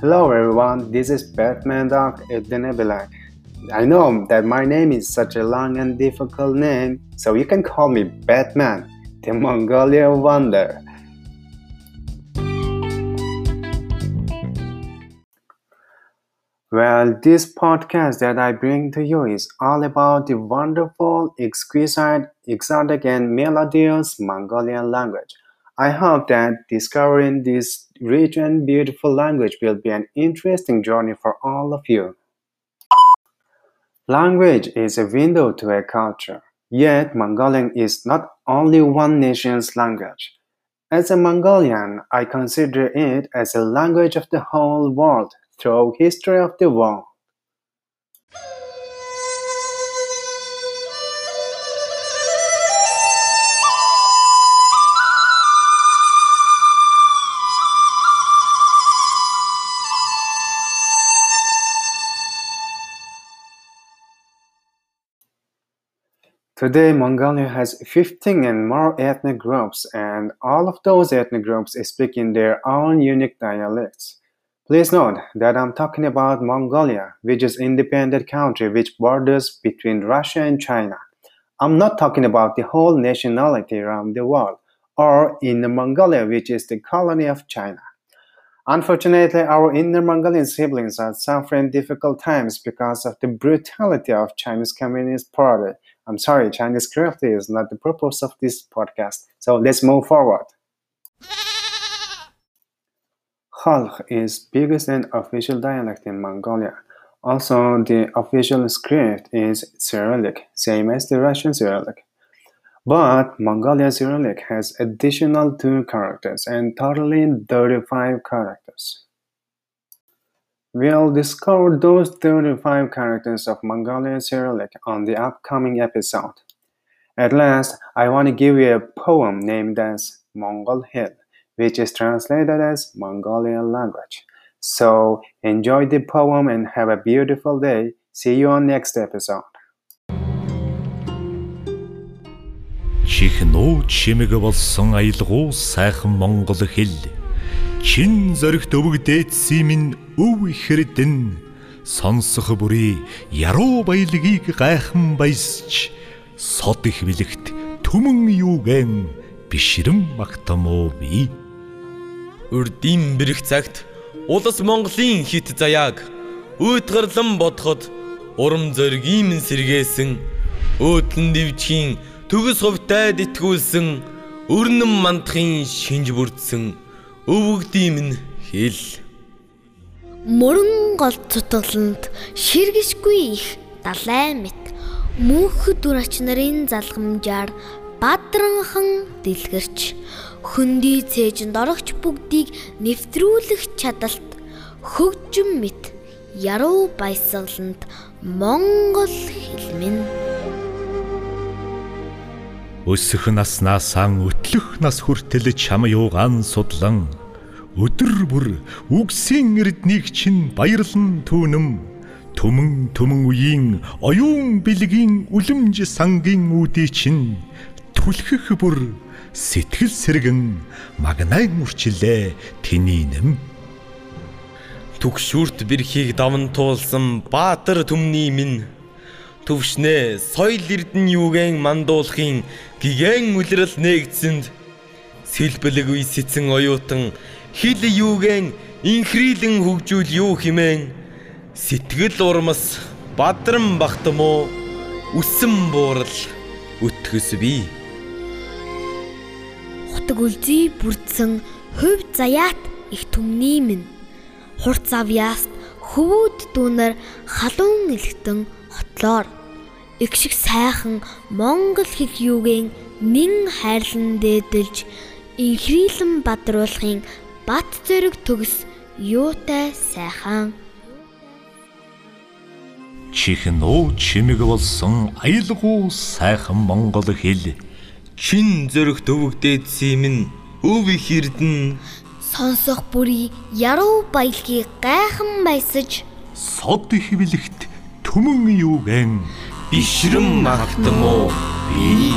Hello everyone, this is Batman Doc at the Nebula. I know that my name is such a long and difficult name, so you can call me Batman, the Mongolian Wonder. Well, this podcast that I bring to you is all about the wonderful, exquisite, exotic, and melodious Mongolian language. I hope that discovering this rich and beautiful language will be an interesting journey for all of you. Language is a window to a culture, yet Mongolian is not only one nation's language. As a Mongolian, I consider it as a language of the whole world through history of the world. Today, Mongolia has 15 and more ethnic groups, and all of those ethnic groups speak in their own unique dialects. Please note that I'm talking about Mongolia, which is independent country which borders between Russia and China. I'm not talking about the whole nationality around the world, or Inner Mongolia, which is the colony of China. Unfortunately, our Inner Mongolian siblings are suffering difficult times because of the brutality of Chinese Communist Party. I'm sorry, Chinese cruelty is not the purpose of this podcast. So let's move forward. Khalkh is biggest and official dialect in Mongolia. Also, the official script is Cyrillic, same as the Russian Cyrillic. But Mongolia Cyrillic has additional two characters and totally 35 characters. We'll discover those 35 characters of Mongolia Cyrillic on the upcoming episode. At last, I want to give you a poem named as Mongol Hill which is translated as Mongolian language. So enjoy the poem and have a beautiful day. See you on next episode. Чихнүү чимэг болсон аялгуу сайхан монгол хэл чин зоригт өвгдээдсэн минь өв ихэрдэн сонсох бүрий яруу баялагийг гайхан баясч. Сод их бэлэгт түмэн юугэн бишрэм магтамоо бий Урдийн бэрх цагт улас Монголын хит заяаг өөдгарлан бодоход урам зоригийн сэргээсэн. Өөдлөн дивчхийн төгс хувтайд итгүүлсэн. Өрнөн мандахын шинж бүрдсэн өвөгдийм нь хэл. Мөрөн гол цутгаланд ширгэшгүй их далай мэт. Мөнх дүр ач нарын залгамжаар бадранхан дэлгэрч. Хөндөй цээжинд орогч бүгдийг нэвтрүүлэх чадалт. Хөгжим мэт яруу баясгаланд монгол хэлмэн. Өсөх наснаасаа өтлөх нас хүртэл чам юугаан судлан өдөр бүр үгсийн эрднийг чинь баярлан түүнэм. Төмөн төмөн үеийн оюун бэлгийн үлэмж сангийн үүдий чинь түлхэх бүр сэтгэл сэргэн магнайг мөрчилээ тэний нэм. Түгшүүрт бэрхийг даван туулсан баатар төмний минь төвшнээ соёл эрдэн юугэн мандуулахын гигэн үлрэл нээгдсэнд сэлбэлэг үе сэцэн оюутан хил юугэн инхрийлэн хөгжүүл юу химэн сэтгэл урмас бадран багтmoo үсэн буурал өтгөс бий хутаг үлзий бүрдсэн хувь заяат их түмний минь. Хурц авьяаст хөвүүд дүүнэр халуун элхтэн хотлоор. Их шиг сайхан монгол хэл юугийн нэн хайрлан дээдэлж инхрийлэн бадруулахын бат зэрэг төгс юутай сайхан. Чихнөө чимэг болсон аялгуу сайхан монгол хэл. Чин зөрөх төвөгдөөдсөн минь өв их эрдэн. Сонсох бүрий яруу баялгийг гайхан баясаж сод их бэлэгт түмэн юугэн. Бишрэм магтмоо би